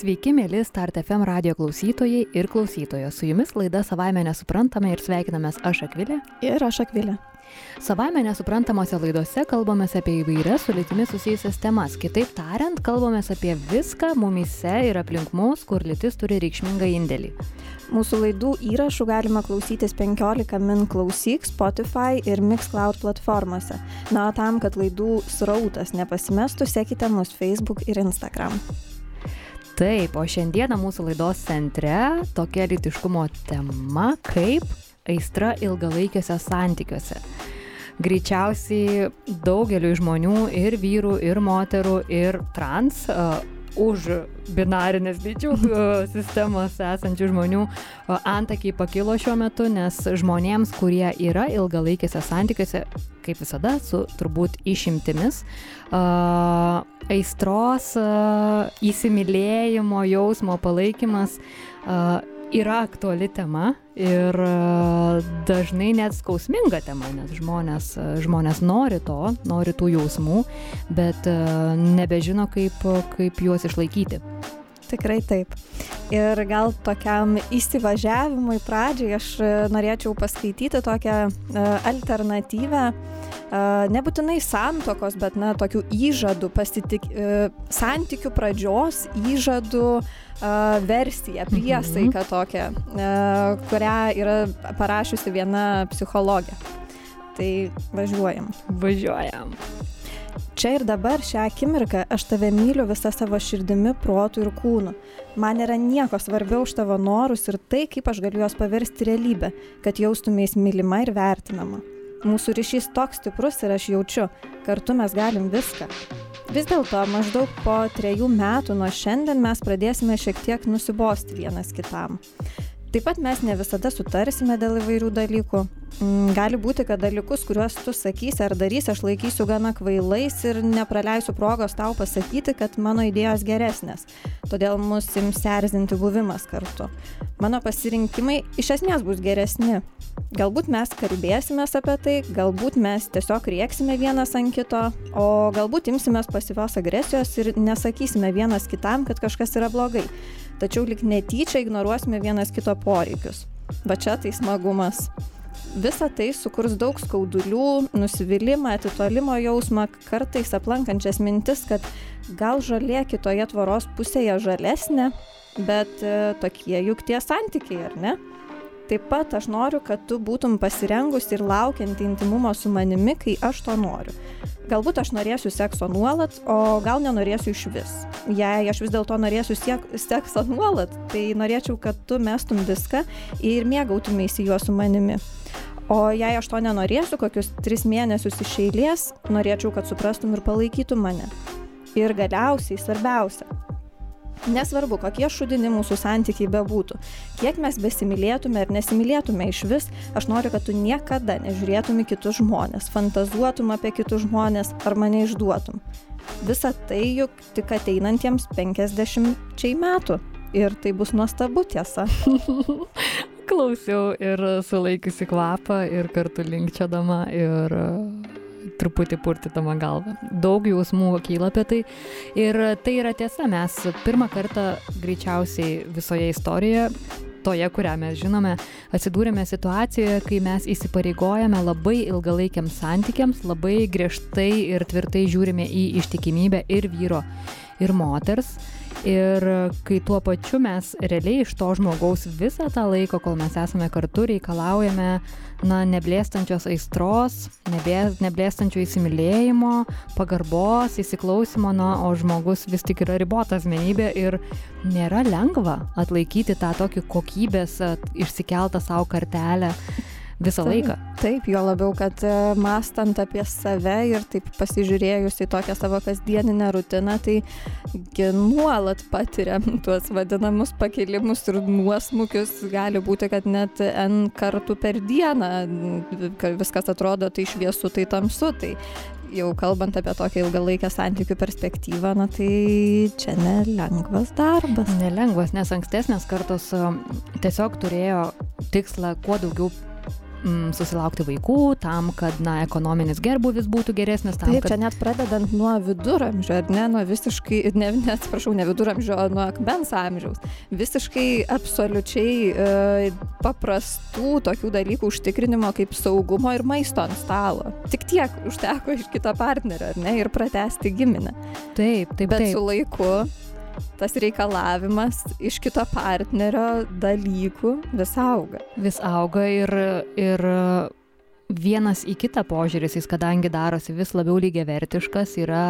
Sveiki, mėly Start FM radio klausytojai ir klausytojos. Su jumis laida savaime nesuprantame ir sveikinamės aš Akvilė. Ir aš Akvilė. Savaime nesuprantamose laidose kalbamės apie įvairias su lytimi susijusias temas. Kitaip tariant, kalbamės apie viską mumise ir aplink mus, kur lytis turi reikšmingą indėlį. Mūsų laidų įrašų galima klausytis 15 min klausyk Spotify ir Mixcloud platformose. Na, o tam, kad laidų srautas nepasimestų, sekite mus Facebook ir Instagram. Taip, o šiandieną mūsų laidos centre tokia lytiškumo tema kaip aistra ilgalaikiuose santykiuose. Greičiausiai daugeliu žmonių ir vyrų, ir moterų, ir trans uh, už binarinės lyčių sistemos esančių žmonių antakiai pakilo šiuo metu, nes žmonėms, kurie yra ilgalaikėse santykiuose, kaip visada, su turbūt išimtimis, aistros, įsimylėjimo jausmo palaikymas yra aktuali tema ir dažnai net skausminga tema, nes žmonės, žmonės nori to, nori tų jausmų, bet nebežino, kaip, kaip juos išlaikyti. Tikrai taip. Ir gal tokiam įsivažiavimui pradžiai aš norėčiau paskaityti tokią alternatyvę, nebūtinai santokos, bet na, tokių įžadų, pasitik, santykių pradžios įžadų versiją, mhm. priesaiką tokią, kurią yra parašiusi viena psichologė. Tai važiuojam. Važiuojam. Čia ir dabar šią akimirką aš tave myliu visą savo širdimi, protų ir kūnu. Man yra nieko svarbiau už tavo norus ir tai, kaip aš galiu juos paversti realybę, kad jaustumės mylima ir vertinama. Mūsų ryšys toks stiprus ir aš jaučiu, kartu mes galim viską. Vis dėlto maždaug po trejų metų nuo šiandien mes pradėsime šiek tiek nusibosti vienas kitam. Taip pat mes ne visada sutarsime dėl įvairių dalykų. Mm, gali būti, kad dalykus, kuriuos tu sakysi ar darysi, aš laikysiu gana kvailais ir nepraleisiu progos tau pasakyti, kad mano idėjos geresnės. Todėl mus ims erzinti buvimas kartu. Mano pasirinkimai iš esmės bus geresni. Galbūt mes kalbėsime apie tai, galbūt mes tiesiog rieksime vienas ant kito, o galbūt imsimės pasyvios agresijos ir nesakysime vienas kitam, kad kažkas yra blogai tačiau lik netyčia ignoruosime vienas kito poreikius. Va čia tai smagumas. Visa tai sukurs daug skaudulių, nusivylimą, atitolimo jausmą, kartais aplankančias mintis, kad gal žalė kitoje tvoros pusėje žalesnė, bet e, tokie juk tie santykiai, ar ne? Taip pat aš noriu, kad tu būtum pasirengusi ir laukianti intimumo su manimi, kai aš to noriu. Galbūt aš norėsiu sekso nuolat, o gal nenorėsiu iš vis. Jei aš vis dėlto norėsiu siek, sekso nuolat, tai norėčiau, kad tu mestum viską ir mėgautumėsi juo su manimi. O jei aš to nenorėsiu, kokius tris mėnesius iš eilės, norėčiau, kad suprastum ir palaikytum mane. Ir galiausiai svarbiausia, Nesvarbu, kokie šudini mūsų santykiai bebūtų, kiek mes besimylėtume ar nesimylėtume iš vis, aš noriu, kad tu niekada nežiūrėtum į kitus žmonės, fantazuotum apie kitus žmonės ar mane išduotum. Visa tai juk tik ateinantiems 50 metų. Ir tai bus nuostabu tiesa. Klausiau ir sulaikiusi kvapą ir kartu linkčiodama ir truputį purtydama galvą. Daug jausmų kyla apie tai. Ir tai yra tiesa, mes pirmą kartą greičiausiai visoje istorijoje toje, kurią mes žinome, atsidūrėme situacijoje, kai mes įsipareigojame labai ilgalaikiams santykiams, labai griežtai ir tvirtai žiūrime į ištikimybę ir vyro, ir moters. Ir kai tuo pačiu mes realiai iš to žmogaus visą tą laiką, kol mes esame kartu, reikalaujame, na, neblėstančios aistros, neblėstančio įsimylėjimo, pagarbos, įsiklausimo, na, o žmogus vis tik yra ribota asmenybė ir nėra lengva atlaikyti tą tokį kokybės išsikeltą savo kartelę visą taip, laiką. Taip, jo labiau, kad e, mastant apie save ir taip pasižiūrėjus į tokią savo kasdieninę rutiną, tai nuolat patiriam tuos vadinamus pakelimus ir nuosmukius. Gali būti, kad net N kartų per dieną viskas atrodo tai šviesu, tai tamsu. Tai jau kalbant apie tokią ilgalaikę santykių perspektyvą, na tai čia nelengvas darbas. Nelengvas, nes ankstesnės kartos tiesiog turėjo tikslą kuo daugiau mm, susilaukti vaikų, tam, kad, na, ekonominis gerbuvis būtų geresnis. Tam, Taip, kad... čia net pradedant nuo viduramžių, ar ne, nuo visiškai, ne, ne atsiprašau, ne viduramžių, o nuo akmens amžiaus. Visiškai absoliučiai e, paprastų tokių dalykų užtikrinimo kaip saugumo ir maisto ant stalo. Tik tiek užteko iš kito partnerio, ar ne, ir pratesti giminę. Taip, taip, Bet taip. su laiku tas reikalavimas iš kito partnerio dalykų vis auga. vis auga ir, ir vienas į kitą požiūris, jis kadangi darosi vis labiau lygiavertiškas, yra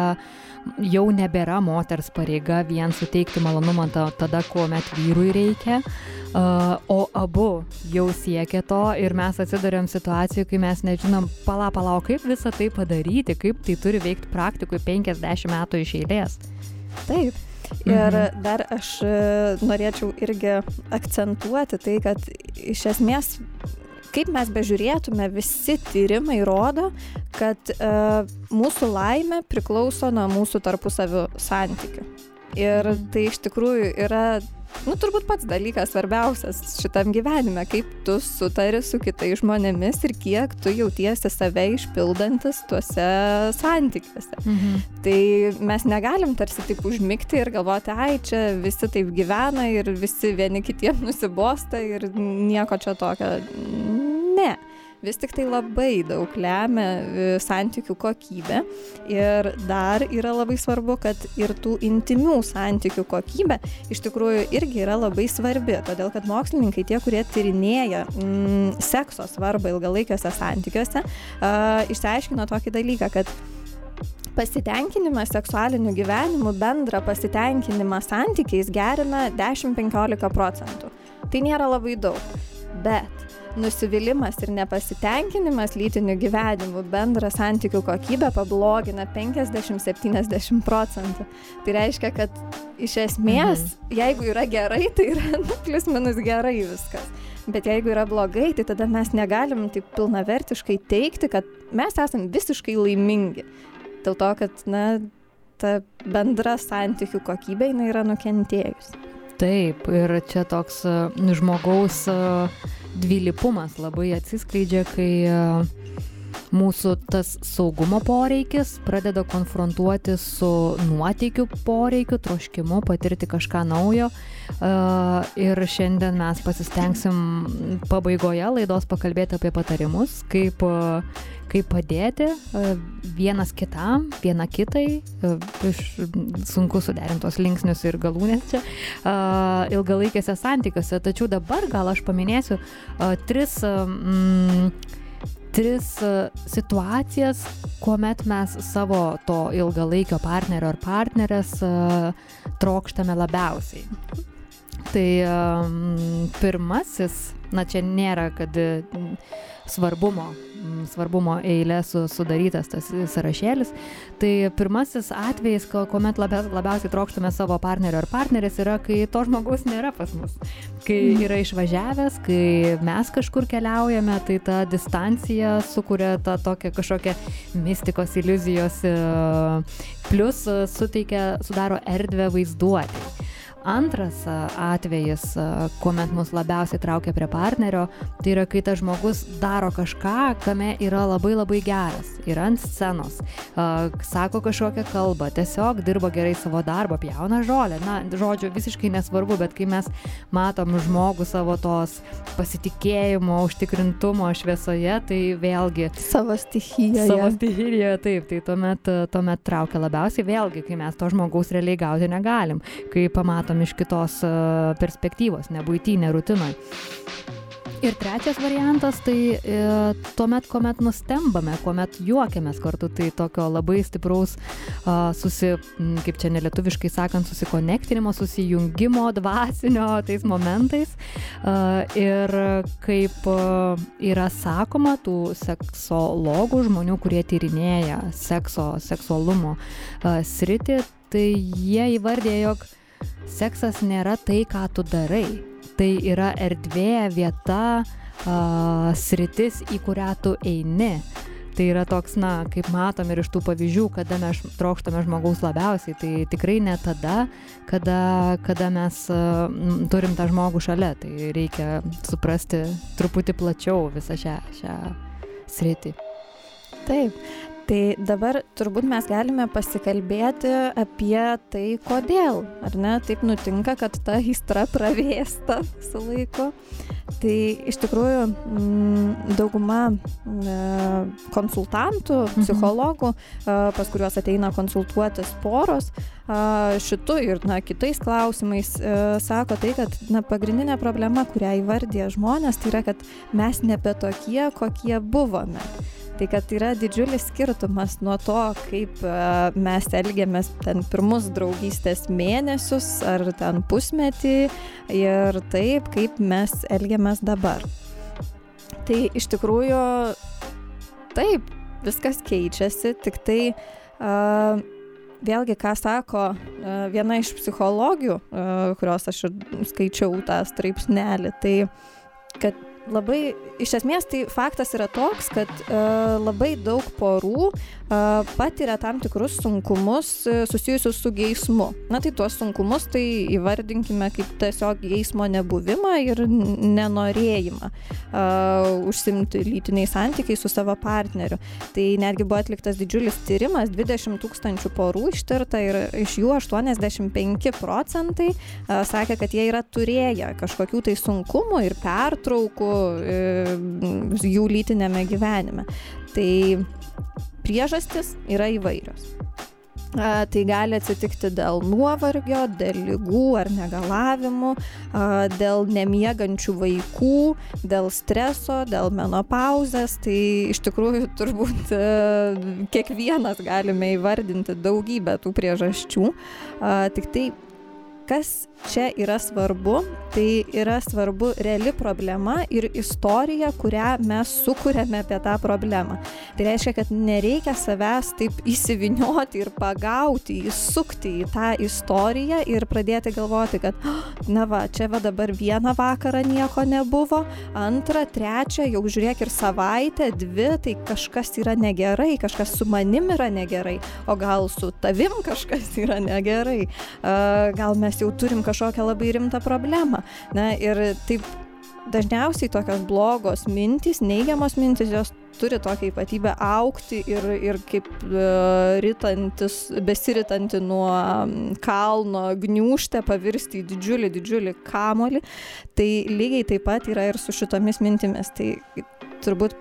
jau nebėra moters pareiga vien suteikti malonumą ta, tada, kuomet vyrui reikia, uh, o abu jau siekia to ir mes atsidariam situacijų, kai mes nežinom, pala, pala, kaip visą tai padaryti, kaip tai turi veikti praktikui 50 metų iš eilės. Taip. Ir Mhm. dar aš e, norėčiau irgi akcentuoti tai, kad iš esmės, kaip mes bežiūrėtume, visi tyrimai rodo, kad e, mūsų laimė priklauso nuo mūsų tarpusavio santykių. Ir Mhm. tai iš tikrųjų yra, nu, turbūt pats dalykas svarbiausias šitam gyvenime, kaip tu sutari su kitais žmonėmis ir kiek tu jautiesi save išpildantis tuose santykiuose. Mhm. Tai mes negalim tarsi taip užmigti ir galvoti, ai, čia visi taip gyvena ir visi vieni kitiem nusibosta ir nieko čia tokio. Ne. Vis tik tai labai daug lemia e, santykių kokybė. Ir dar yra labai svarbu, kad ir tų intimių santykių kokybė iš tikrųjų irgi yra labai svarbi, todėl kad mokslininkai, tie, kurie tyrinėja mm, sekso svarbą ilgalaikiuose santykiuose, uh, išsiaiškino tokį dalyką, kad pasitenkinimas seksualiniu gyvenimu, bendrą pasitenkinimą santykiais gerina 10-15 procentų. Tai nėra labai daug, bet nusivylimas ir nepasitenkinimas lytiniu gyvenimu bendrą santykių kokybę pablogina 50-70 procentų. Tai reiškia, kad iš esmės, mhm. jeigu yra gerai, tai yra nu, plus minus gerai viskas. Bet jeigu yra blogai, tai tada mes negalim taip pilnavertiškai teikti, kad mes esame visiškai laimingi. Dėl to, kad, na, ta bendra santykių kokybė jinai yra nukentėjusi. Taip, ir čia toks e, žmogaus e, dvilypumas labai atsiskleidžia, kai mūsų tas saugumo poreikis pradeda konfrontuoti su nuoteikių poreikiu, troškimu patirti kažką naujo. Ir šiandien mes pasistengsim pabaigoje laidos pakalbėti apie patarimus, kaip, kaip padėti vienas kitam, viena kitai, iš sunku suderintos linksnius ir galūnės čia, ilgalaikėse santykiuose. Tačiau dabar gal aš paminėsiu tris mm, tris situacijas, kuomet mes savo to ilgalaikio partnerio ar partnerės trokštame labiausiai. Tai um, pirmasis, na čia nėra, kad svarbumo, svarbumo eilė su, sudarytas tas sąrašėlis. Tai pirmasis atvejis, kuomet labia, labiausiai trokštame savo partnerio ar partnerės, yra, kai to žmogaus nėra pas mus. Kai yra išvažiavęs, kai mes kažkur keliaujame, tai ta distancija sukuria tą tokią kažkokią mistikos iliuzijos, plus suteikia, sudaro erdvę vaizduoti. Antras atvejis, kuomet mus labiausiai traukia prie partnerio, tai yra, kai tas žmogus daro kažką, kame yra labai labai geras, yra ant scenos, sako kažkokią kalbą, tiesiog dirba gerai savo darbą, pjauna žolę. Na, žodžiu, visiškai nesvarbu, bet kai mes matom žmogų savo tos pasitikėjimo, užtikrintumo šviesoje, tai vėlgi. Savo stichijoje. Savo stichijoje, taip, tai tuomet, tuomet traukia labiausiai, vėlgi, kai mes to žmogaus realiai gauti negalim, kai pamatom matom iš kitos perspektyvos, ne būtinė rutinai. Ir trečias variantas, tai e, tuomet, kuomet nustembame, kuomet juokiamės kartu, tai tokio labai stipraus, a, susi, kaip čia nelietuviškai sakant, susikonektinimo, susijungimo dvasinio tais momentais. A, ir kaip a, yra sakoma tų seksologų, žmonių, kurie tyrinėja sekso, seksualumo a, sritį, tai jie įvardė, jog seksas nėra tai, ką tu darai. Tai yra erdvė, vieta, uh, sritis, į kurią tu eini. tai yra toks na kaip matom ir iš tų pavyzdžių kada mes trokštame žmogaus labiausiai tai tikrai ne tada kada kada mes turim tą žmogų šalia tai reikia suprasti truputį plačiau visą šią šią sritį taip tai dabar turbūt mes galime pasikalbėti apie tai kodėl ar ne? Taip nutinka kad ta aistra pravėsta su laiku. Tai iš tikrųjų mm, dauguma e, konsultantų mhm. psichologų pas kuriuos ateina konsultuotis poros šitu ir na kitais klausimais e, sako tai kad na pagrindinė problema kurią įvardija žmonės tai yra kad mes nebe tokie kokie buvome tai kad yra didžiulis skirtumas nuo to kaip e, mes elgiamės ten pirmus draugystės mėnesius ar ten pusmetį ir taip kaip mes elgiamės dabar. Tai iš tikrųjų taip viskas keičiasi tik tai uh, vėlgi ką sako uh, viena iš psichologių kurios aš ir skaičiau tą straipsnelį tai kad labai iš esmės tai faktas yra toks kad e, labai daug porų patiria tam tikrus sunkumus e, susijusius su geismu na tai tuos sunkumus tai įvardinkime kaip tiesiog geismo nebuvimą ir nenorėjimą užsimti lytiniais santykiais su savo partneriu tai netgi buvo atliktas didžiulis tyrimas dvidešim tūkstančių porų ištirta ir iš jų aštuoniasdešim penki procentai sakė kad jie yra turėję kažkokių tai sunkumų ir pertraukų E, jų lytinėme gyvenime. Tai priežastis yra įvairios. A, tai gali atsitikti dėl nuovargio, dėl lygų ar negalavimų, a, dėl nemiegančių vaikų, dėl streso, dėl menopauzės. Tai iš tikrųjų turbūt a, e, kiekvienas galime įvardinti daugybę tų priežasčių. Tik tai kas čia yra svarbu tai yra svarbu reali problema ir istorija kurią mes sukuriame apie tą problemą. Tai reiškia kad nereikia savęs taip įsivynioti ir pagauti įsukti į tą istoriją ir pradėti galvoti kad na va čia va dabar vieną vakarą nieko nebuvo antrą trečią jau žiūrėk ir savaitę dvi tai kažkas yra negerai kažkas su manim yra negerai o gal su tavim kažkas yra negerai. Gal mes jau turim kažkokią labai rimtą problemą na ir taip dažniausiai tokios blogos mintys neigiamos mintys jos turi tokią ypatybę augti ir ir kaip e, ritantis besiritanti nuo kalno gniūžtė pavirsti į didžiulį didžiulį kamuolį tai lygiai taip pat yra ir su šitomis mintimis. Tai turbūt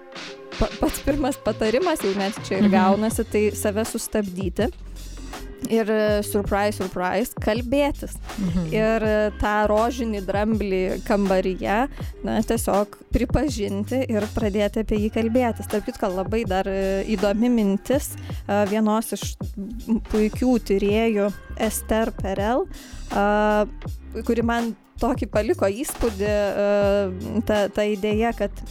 pa pats pirmas patarimas jau net čia ir mhm. gaunasi tai save sustabdyti ir e, surprise, surprise, kalbėtis. Mhm. Ir e, tą rožinį dramblį kambaryje, na, tiesiog pripažinti ir pradėti apie jį kalbėtis. Tarp kitko, labai dar e, įdomi mintis vienos iš puikių tyriejų Ester Perel, kuri man tokį paliko įspūdį, ta, ta idėja, kad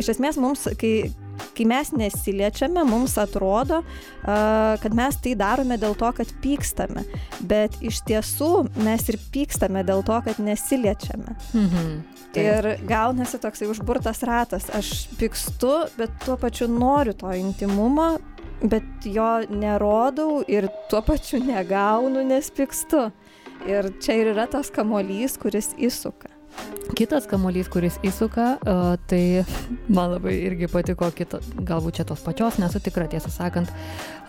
iš esmės mums, kai kai mes nesiliečiame, mums atrodo, kad mes tai darome dėl to, kad pykstame. Bet iš tiesų mes ir pykstame dėl to, kad nesiliečiame. Mhm. Ir gaunasi toksai užburtas ratas. Aš pykstu, bet tuo pačiu noriu to intimumo, bet jo nerodau ir tuo pačiu negaunu, nes pykstu. Ir čia ir yra tas kamolys, kuris įsuka. Kitas kamuolys, kuris įsuka, uh, tai man labai irgi patiko, kita, galbūt čia tos pačios, nesu tikra, tiesą sakant,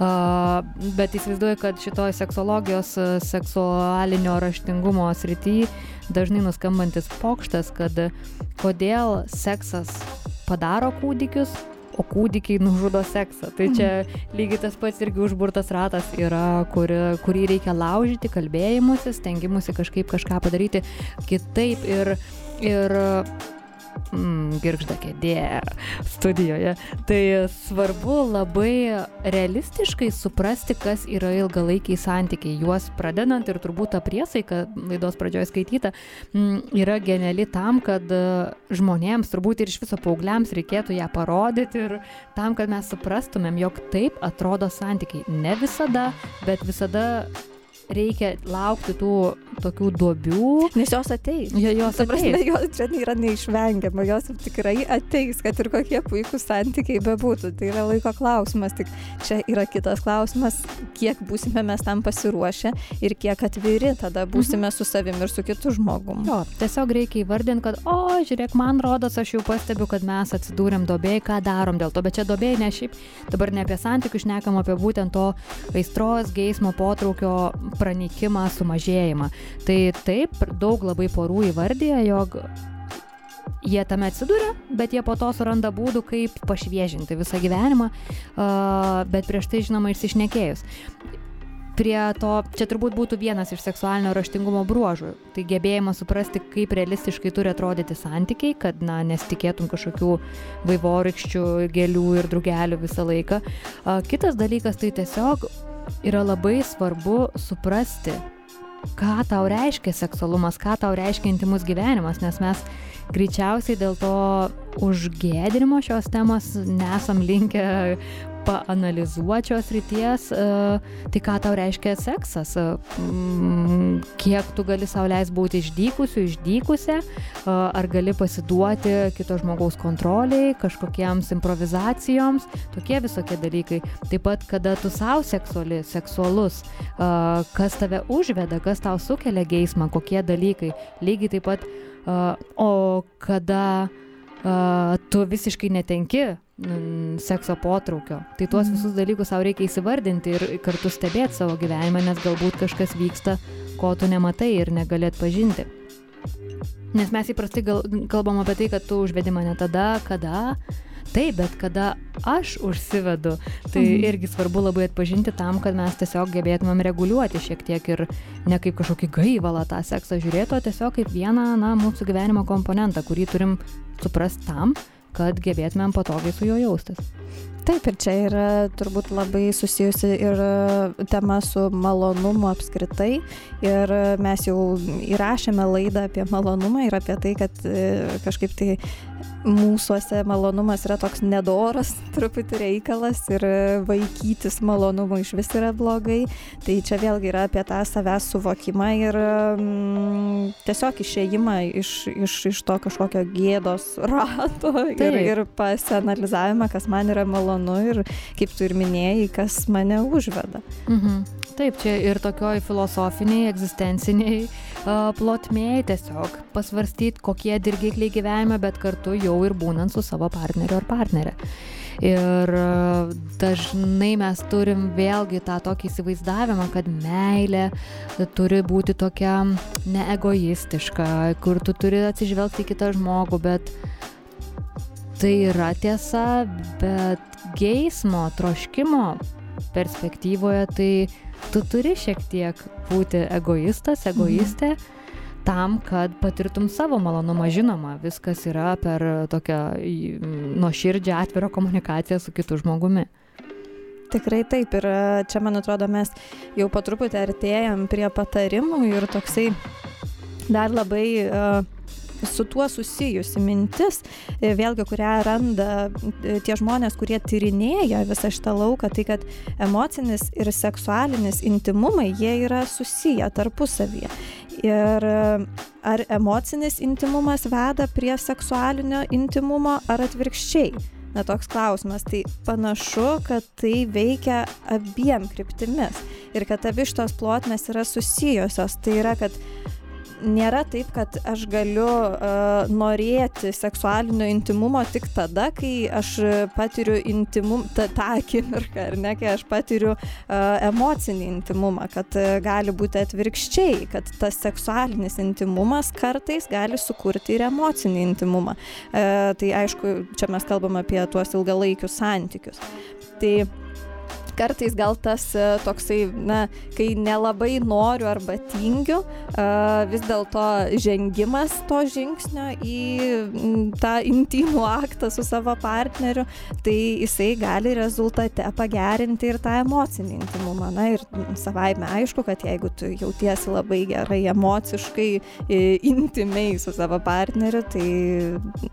uh, bet įsivaizduoju, kad šitoj seksologijos, seksualinio raštingumo srity dažnai nuskambantis pokštas, kad kodėl seksas padaro kūdikius, o kūdikiai nužudo seksą. Tai čia lygiai tas pats irgi užburtas ratas yra, kur, kurį reikia laužyti, kalbėjimusi, stengimusi kažkaip kažką padaryti kitaip ir, ir mm, girgžda kėdė studijoje. Tai svarbu labai realistiškai suprasti, kas yra ilgalaikiai santykiai. Juos pradedant ir turbūt ta priesaika laidos pradžioje skaityta mm, yra geniali tam, kad žmonėms, turbūt ir iš viso paaugliams reikėtų ją parodyti ir tam, kad mes suprastumėm, jog taip atrodo santykiai. Ne visada, bet visada reikia laukti tų tokių duobių. Nes jos ateis. Jo, jos Ta prasme, ateis. jos čia yra neišvengiama, jos tikrai ateis, kad ir kokie puikūs santykiai bebūtų. Tai yra laiko klausimas, tik čia yra kitas klausimas, kiek būsime mes tam pasiruošę ir kiek atviri tada būsime su savimi ir su kitu žmogum. Jo, tiesiog reikia įvardinti, kad, o, žiūrėk, man rodos, aš jau pastebiu, kad mes atsidūrėm dobėjai, ką darom dėl to, bet čia dobėjai ne šiaip, dabar ne apie santykius, šnekam apie būtent to aistros, geismo potraukio pranykimą, sumažėjimą. Tai taip, daug labai porų įvardyja, jog jie tame atsiduria, bet jie po to suranda būdų, kaip pašviežinti visą gyvenimą, bet prieš tai, žinoma, išsišnekėjus. Prie to, čia turbūt būtų vienas iš seksualinio raštingumo bruožų. Tai gebėjimas suprasti, kaip realistiškai turi atrodyti santykiai, kad, na, nesitikėtum kažkokių vaivorykščių, gėlių ir drugelių visą laiką. Kitas dalykas, tai tiesiog yra labai svarbu suprasti, ką tau reiškia seksualumas, ką tau reiškia intimus gyvenimas, nes mes greičiausiai dėl to užgėdinimo šios temos nesam linkę paanalizuočios ryties, tai ką tau reiškia seksas, kiek tu gali sauliais būti išdykusiu, išdykusią, ar gali pasiduoti kito žmogaus kontroliai, kažkokiems improvizacijoms, tokie visokie dalykai. Taip pat, kada tu savo seksuali, seksualus, kas tave užveda, kas tau sukelia geismą, kokie dalykai. Lygiai taip pat, o kada tu visiškai netenki sekso potraukio. Tai tuos visus dalykus savo reikia įsivardinti ir kartu stebėti savo gyvenimą, nes galbūt kažkas vyksta, ko tu nematai ir negali atpažinti. Nes mes įprastai gal, kalbam apie tai, kad tu užvedi mane tada, kada. Taip, bet kada aš užsivedu, tai mhm. irgi svarbu labai atpažinti tam, kad mes tiesiog gebėtumėm reguliuoti šiek tiek ir ne kaip kažkokį gaivalą tą seksą žiūrėti, o tiesiog kaip vieną, na, mūsų gyvenimo komponentą, kurį turim suprasti tam, kad gebėtumėm patogiai su juo jaustis. Taip, ir čia yra turbūt labai susijusi ir tema su malonumu apskritai. Ir mes jau įrašėme laidą apie malonumą ir apie tai, kad kažkaip tai mūsųse malonumas yra toks nedoras, truputį reikalas ir vaikytis malonumu iš vis yra blogai. Tai čia vėlgi yra apie tą savęs suvokimą ir mm, tiesiog išėjimą iš, iš, iš to kažkokio gėdos rato ir, Taip. ir pasianalizavimą, kas man yra malonu ir kaip tu ir minėjai, kas mane užveda. Mhm. Taip, čia ir tokioj filosofiniai, egzistenciniai plotmėjai tiesiog pasvarstyti, kokie dirgikliai gyvenime, bet kartu jau ir būnant su savo partneriu ar partnerė. Ir dažnai mes turim vėlgi tą tokį įsivaizdavimą, kad meilė turi būti tokia neegoistiška, kur tu turi atsižvelgti į kitą žmogų, bet tai yra tiesa, bet geismo, troškimo perspektyvoje tai tu turi šiek tiek būti egoistas, egoistė. Mhm tam, kad patirtum savo malonumą. Žinoma, viskas yra per tokią nuoširdžią atvirą komunikaciją su kitu žmogumi. Tikrai taip ir čia, man atrodo, mes jau po truputį artėjam prie patarimų ir toksai dar labai uh, su tuo susijusi mintis, vėlgi, kurią randa tie žmonės, kurie tyrinėja visą šitą lauką, tai kad emocinis ir seksualinis intimumai, jie yra susiję tarpusavyje. Ir ar emocinis intimumas veda prie seksualinio intimumo, ar atvirkščiai? Na toks klausimas, tai panašu, kad tai veikia abiem kryptimis ir kad abi šitos plotmės yra susijusios. Tai yra, kad nėra taip, kad aš galiu uh, norėti seksualinio intimumo tik tada, kai aš patiriu intimum, tą, akimirką, ar ne, kai aš patiriu uh, emocinį intimumą, kad uh, gali būti atvirkščiai, kad tas seksualinis intimumas kartais gali sukurti ir emocinį intimumą. Uh, tai aišku, čia mes kalbam apie tuos ilgalaikius santykius. Tai kartais gal tas toksai, na, kai nelabai noriu arba tingiu, vis dėlto žengimas to žingsnio į tą intimų aktą su savo partneriu, tai jisai gali rezultate pagerinti ir tą emocinį intimumą. Na ir savaime aišku, kad jeigu tu jautiesi labai gerai emociškai, intimiai su savo partneriu, tai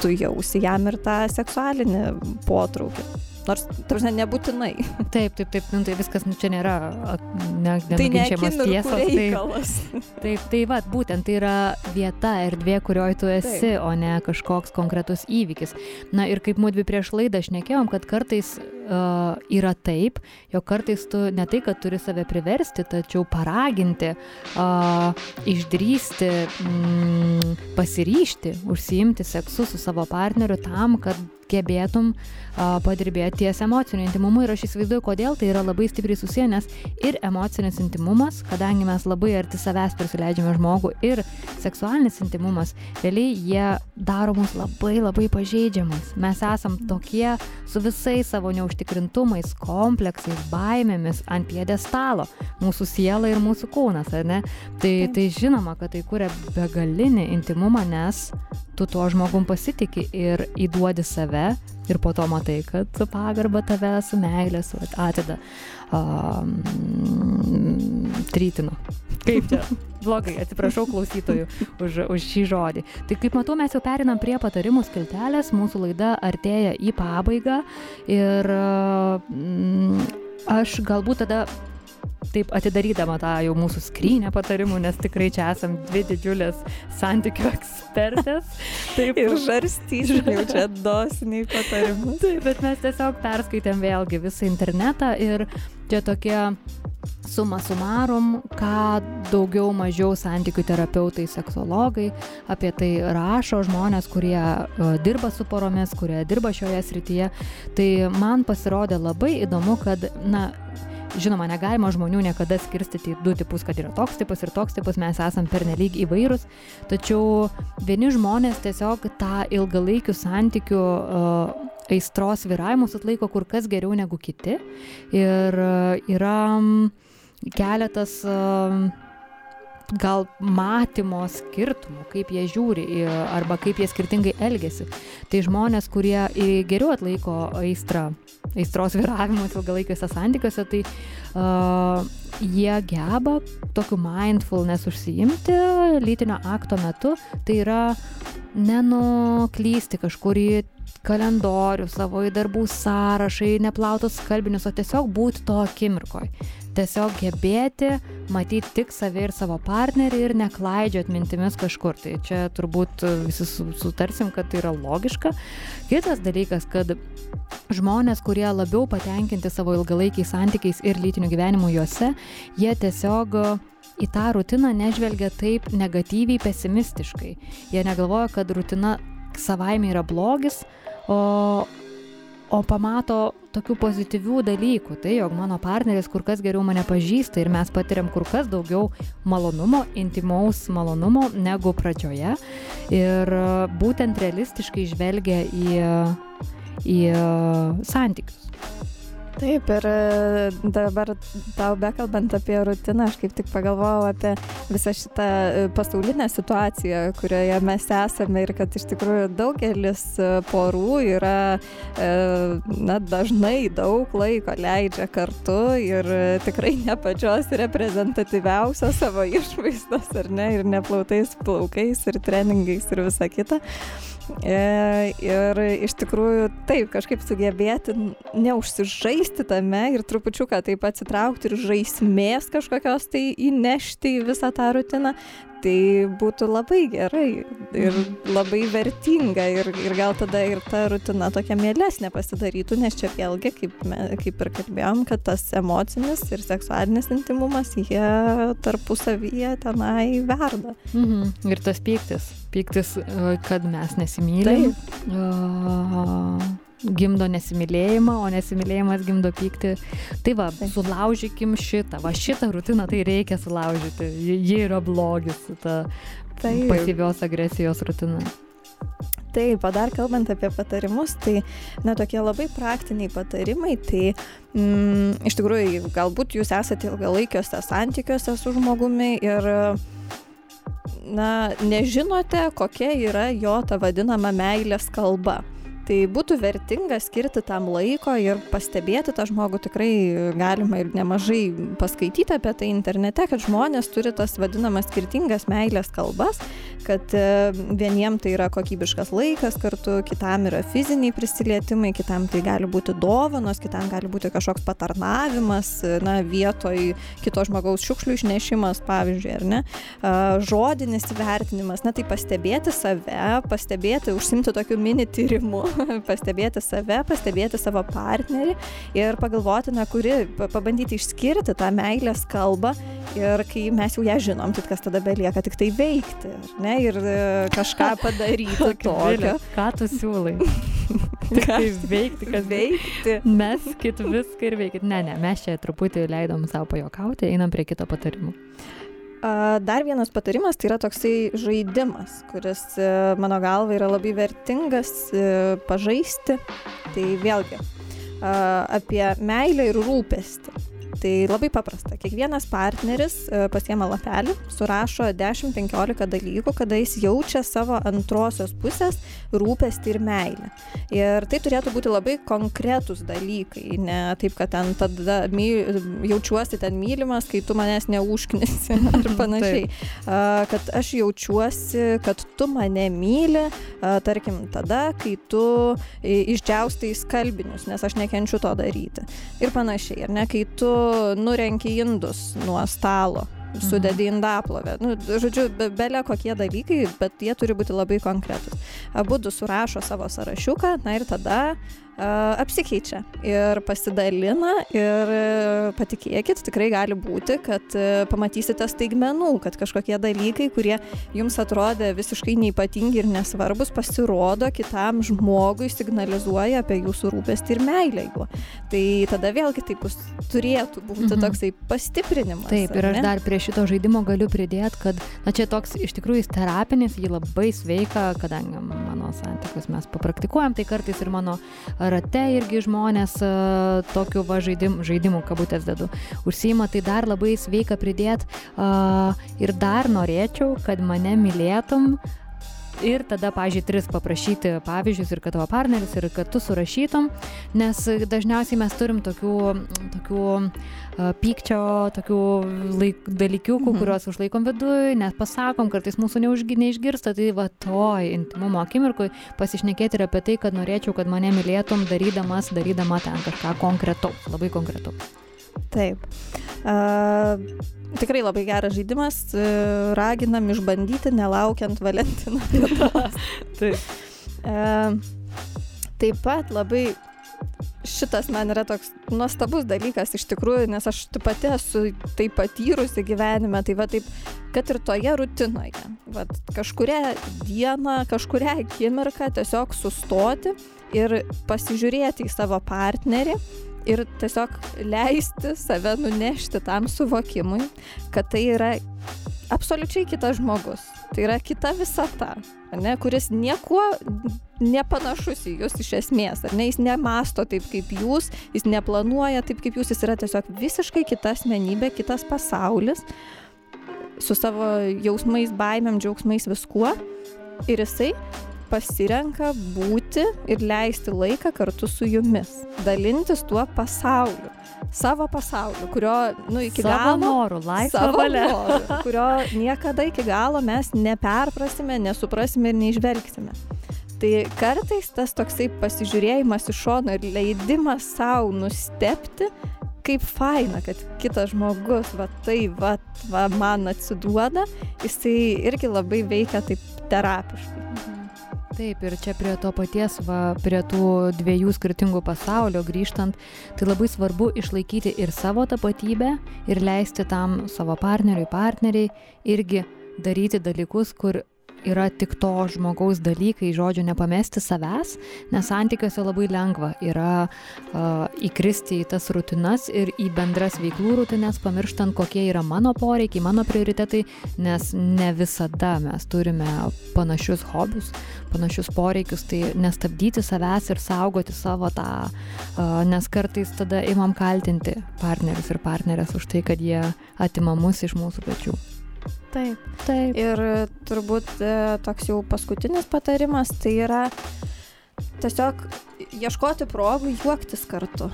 tu jausi jam ir tą seksualinį potraukį. Nors, tarsi, nebūtinai. Taip, taip, taip, nu, tai viskas nu, čia nėra ne, tai nenuginčiamas tiesos. Reikalas. Taip, taip, tai va, būtent tai yra vieta, erdvė, kurioje tu esi, taip. o ne kažkoks konkretus įvykis. Na ir kaip mūdvi prieš laidą šnekėjom, kad kartais uh, yra taip, jog kartais tu ne tai, kad turi save priversti, tačiau paraginti, uh, išdrysti, mm, pasiryšti, užsiimti seksu su savo partneriu tam, kad gebėtum a, padirbėti ties emociniu intimumu ir aš įsivaizduoju, kodėl tai yra labai stipriai susiję, nes ir emocinis intimumas, kadangi mes labai arti savęs prisileidžiame žmogų ir seksualinis intimumas, realiai jie daro mus labai labai pažeidžiamais. Mes esam tokie su visais savo neužtikrintumais, kompleksais, baimėmis ant piedestalo, mūsų siela ir mūsų kūnas, ar ne? Tai, tai žinoma, kad tai kuria begalinį intimumą, nes tu tuo žmogum pasitiki ir įduodi save ir po to matai, kad pagarba tave, su meilė, su atida um, trytino. Kaip čia? Blogai, atsiprašau klausytojų už, už šį žodį. Tai kaip matau, mes jau perinam prie patarimų skiltelės, mūsų laida artėja į pabaigą ir mm, aš galbūt tada taip atidarydama tą jau mūsų skrynę patarimų, nes tikrai čia esam dvi didžiulės santykių ekspertės. Taip, ir žarstysim jau čia dosiniai patarimus. Taip, bet mes tiesiog perskaitėm vėlgi visą internetą ir čia tokie suma sumarum, ką daugiau mažiau santykių terapeutai, seksologai apie tai rašo žmonės, kurie uh, dirba su poromis, kurie dirba šioje srityje. Tai man pasirodė labai įdomu, kad, na, žinoma negalima žmonių niekada skirstyti į du tipus kad yra toks tipas ir toks tipas mes esam pernelyg įvairūs. Tačiau vieni žmonės tiesiog tą ilgalaikių santykių uh, aistros vyravimus atlaiko kur kas geriau negu kiti. Ir uh, yra keletas uh, gal matymo skirtumų, kaip jie žiūri arba kaip jie skirtingai elgesi. Tai žmonės, kurie geriau atlaiko aistrą, aistros viravimus ilgalaikiuose santykiuose, tai uh, jie geba tokiu mindfulness užsiimti lytinio akto metu, tai yra nenuklysti kažkur į kalendorių, savo į darbų sąrašą, į neplautus skalbinius, o tiesiog būti to akimirkoj tiesiog gebėti matyti tik save ir savo partnerį ir neklaidžiot mintimis kažkur. Tai čia turbūt visi sutarsim, kad tai yra logiška. Kitas dalykas, kad žmonės, kurie labiau patenkinti savo ilgalaikiais santykiais ir lytiniu gyvenimu juose, jie tiesiog į tą rutiną nežvelgia taip negatyviai, pesimistiškai. Jie negalvoja, kad rutina savaime yra blogis, o, o pamato tokių pozityvių dalykų, tai jog mano partneris kur kas geriau mane pažįsta ir mes patiriam kur kas daugiau malonumo, intimaus malonumo negu pradžioje ir e, būtent realistiškai žvelgia į, į e, santykius. Taip, ir e, dabar tau bekalbant apie rutiną, aš kaip tik pagalvojau apie visą šitą e, pasaulinę situaciją, kurioje mes esame ir kad iš tikrųjų daugelis e, porų yra, na, dažnai daug laiko leidžia kartu ir tikrai ne pačios reprezentatyviausios savo išvaizdos, ar ne, ir neplautais plaukais, ir treningais ir visa kita. E, ir iš tikrųjų taip, kažkaip sugebėti neužsižaisti tame ir trupučiuką taip atsitraukti ir žaismės kažkokios tai įnešti į visą tą rutiną, tai būtų labai gerai ir labai vertinga ir, ir gal tada ir ta rutina tokia mielesnė pasidarytų, nes čia vėlgi, kaip, kaip ir kalbėjom, kad tas emocinis ir seksualinis intimumas, jie tarpusavyje tenai verda. Mhm. Ir tas pyktis, pyktis, e, kad mes nesimylim. Taip. Uh gimdo nesimylėjimą, o nesimylėjimas gimdo pyktį. Tai va, sulaužykim šitą, va šitą rutiną tai reikia sulaužyti. Ji yra blogis, ta Taip. pasyvios agresijos rutina. Taip, o dar kalbant apie patarimus, tai, na, tokie labai praktiniai patarimai, tai mm, iš tikrųjų, galbūt jūs esate ilgalaikiuose santykiuose su žmogumi ir, na, nežinote, kokia yra jo ta vadinama meilės kalba tai būtų vertinga skirti tam laiko ir pastebėti tą žmogų tikrai galima ir nemažai paskaityti apie tai internete, kad žmonės turi tas vadinamas skirtingas meilės kalbas. kad e, vieniem tai yra kokybiškas laikas kartu, kitam yra fiziniai prisilietimai, kitam tai gali būti dovanos, kitam gali būti kažkoks patarnavimas, na, vietoj kito žmogaus šiukšlių išnešimas, pavyzdžiui, ar ne, žodinis vertinimas, na, tai pastebėti save, pastebėti, užsimti tokiu mini tyrimu, pastebėti save, pastebėti savo partnerį ir pagalvoti, na, kuri, pabandyti išskirti tą meilės kalbą ir kai mes jau ją žinom, tai kas tada belieka tik tai veikti, ne, ir e, kažką padaryti tokio. Ką tu siūlai? Tik tai veikti, kad veikti. Meskit viską ir veikit. Ne, ne, mes čia truputį leidom savo pajokauti, einam prie kito patarimų. Dar vienas patarimas tai yra toksai žaidimas, kuris e, mano galva yra labai vertingas e, pažaisti. Tai vėlgi apie meilę ir rūpestį tai labai paprasta. Kiekvienas partneris e, pasiema lapelį surašo dešim penkiolika dalykų kada jis jaučia savo antrosios pusės rūpestį ir meilę. Ir tai turėtų būti labai konkretūs dalykai ne taip kad ten tada my jaučiuosi ten mylimas kai tu manęs neužknisi ar panašiai. Kad aš jaučiuosi kad tu mane myli tarkim tada kai tu išdžiaustai skalbinius nes aš nekenčiu to daryti. Ir panašiai ar ne kai tu nurenki indus nuo stalo sudedi į indaplovę. Nu, žodžiu, be, belė kokie dalykai, bet jie turi būti labai konkretūs. Abu du surašo savo sąrašiuką, na ir tada apsikeičia ir pasidalina ir e, patikėkit, tikrai gali būti, kad e, pamatysite staigmenų, kad kažkokie dalykai, kurie jums atrodė visiškai neipatingi ir nesvarbus, pasirodo kitam žmogui, signalizuoja apie jūsų rūpestį ir meilę juo. Tai tada vėlgi taip bus, turėtų būti mhm. toksai pastiprinimas. Taip, ir aš dar prie šito žaidimo galiu pridėti, kad, na čia toks iš tikrųjų jis terapinis, jį labai sveika, kadangi mano santykius mes papraktikuojam, tai kartais ir mano rate irgi žmonės e, tokiu va žaidim, žaidimu, kabutės dedu, užsima, tai dar labai sveika pridėti ir dar norėčiau, kad mane mylėtum ir tada, pažiūrėjau, tris paprašyti pavyzdžius ir kad tavo partneris ir kad tu surašytum, nes dažniausiai mes turim tokių, tokių pykčio, tokių laik, dalykiukų, mhm. kuriuos užlaikom viduje, net pasakom, kartais mūsų neužgi, neišgirsta, tai va toj intimumo akimirkoj pasišnekėti ir apie tai, kad norėčiau, kad mane mylėtum, darydamas, darydama ten kažką konkretaus, labai konkretaus. Taip. Uh, tikrai labai geras žaidimas, e, raginam išbandyti, nelaukiant Valentino dienos. taip. Uh, taip pat labai šitas man yra toks nuostabus dalykas iš tikrųjų, nes aš pati esu tai patyrusi gyvenime, tai va taip, kad ir toje rutinoje, va kažkuria diena, kažkuria akimirką tiesiog sustoti ir pasižiūrėti į savo partnerį ir tiesiog leisti save nunešti tam suvokimui, kad tai yra absoliučiai kitas žmogus. Tai yra kita visata, ne, kuris niekuo nepanašus į jūs iš esmės, ne, jis nemasto taip kaip jūs, jis neplanuoja taip kaip jūs, jis yra tiesiog visiškai kita asmenybė, kitas pasaulis, su savo jausmais, baimėm, džiaugsmais, viskuo. Ir jisai pasirenka būti ir leisti laiką kartu su jumis, dalintis tuo pasauliu, savo pasauliu, kurio, nu, iki savo galo. Norų, laisvą valią. Kurio niekada iki galo mes neperprasime, nesuprasime ir neižvelgsime. Tai kartais tas toksai pasižiūrėjimas iš šono ir leidimas savo nustepti, kaip faina, kad kitas žmogus, va tai, va, va man atsiduoda, jisai irgi labai veikia taip terapiškai. Mhm. Taip, ir čia prie to paties, va, prie tų dviejų skirtingų pasaulio grįžtant, tai labai svarbu išlaikyti ir savo tapatybę ir leisti tam savo partneriui, partneriai irgi daryti dalykus, kur yra tik to žmogaus dalykai, žodžio nepamesti savęs, nes santykiuose labai lengva yra uh, įkristi į tas rutinas ir į bendras veiklų rutines, pamirštant, kokie yra mano poreikiai, mano prioritetai, nes ne visada mes turime panašius hobius, panašius poreikius, tai nestabdyti savęs ir saugoti savo tą, uh, nes kartais tada imam kaltinti partnerius ir partnerės už tai, kad jie atima mus iš mūsų pečių. Taip. Taip. Ir turbūt e, toks jau paskutinis patarimas tai yra tiesiog ieškoti progų juoktis kartu.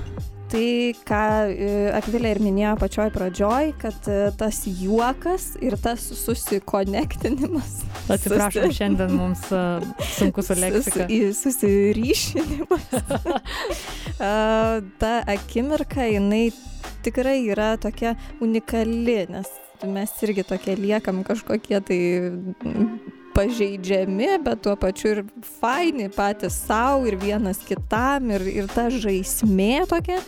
tai, ką e, Akvilė ir minėjo pačioj pradžioj, kad e, tas juokas ir tas susikonektinimas. Atsiprašau, susi... šiandien mums sunku su leksika. Susi, susiryšinimas. Ta akimirka, jinai tikrai yra tokia unikali, nes mes irgi tokie liekam kažkokie tai pažeidžiami, bet tuo pačiu ir faini patys savo ir vienas kitam ir, ir ta žaismė tokia,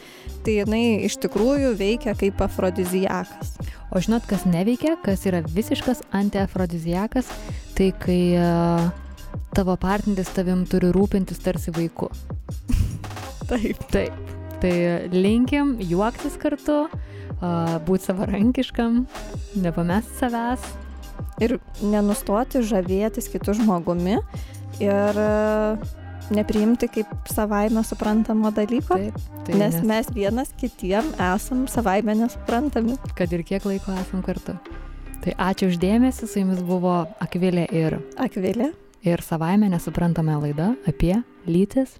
tai jinai iš tikrųjų veikia kaip afrodizijakas. O žinot, kas neveikia, kas yra visiškas antiafrodizijakas, tai kai uh, tavo partneris tavim turi rūpintis tarsi vaiku. Taip. Taip. Tai linkim juoktis kartu, būti savarankiškam, nepamest savęs, ir nenustoti žavėtis kitų žmogumi ir e, nepriimti kaip savaime suprantamo dalyko, taip, taip, nes, nes mes vienas kitiem esam savaime nesuprantami. Kad ir kiek laiko esam kartu. Tai ačiū uždėmesi, su jumis buvo Akvilė ir Akvilė. Ir savaime nesuprantama laida apie lytis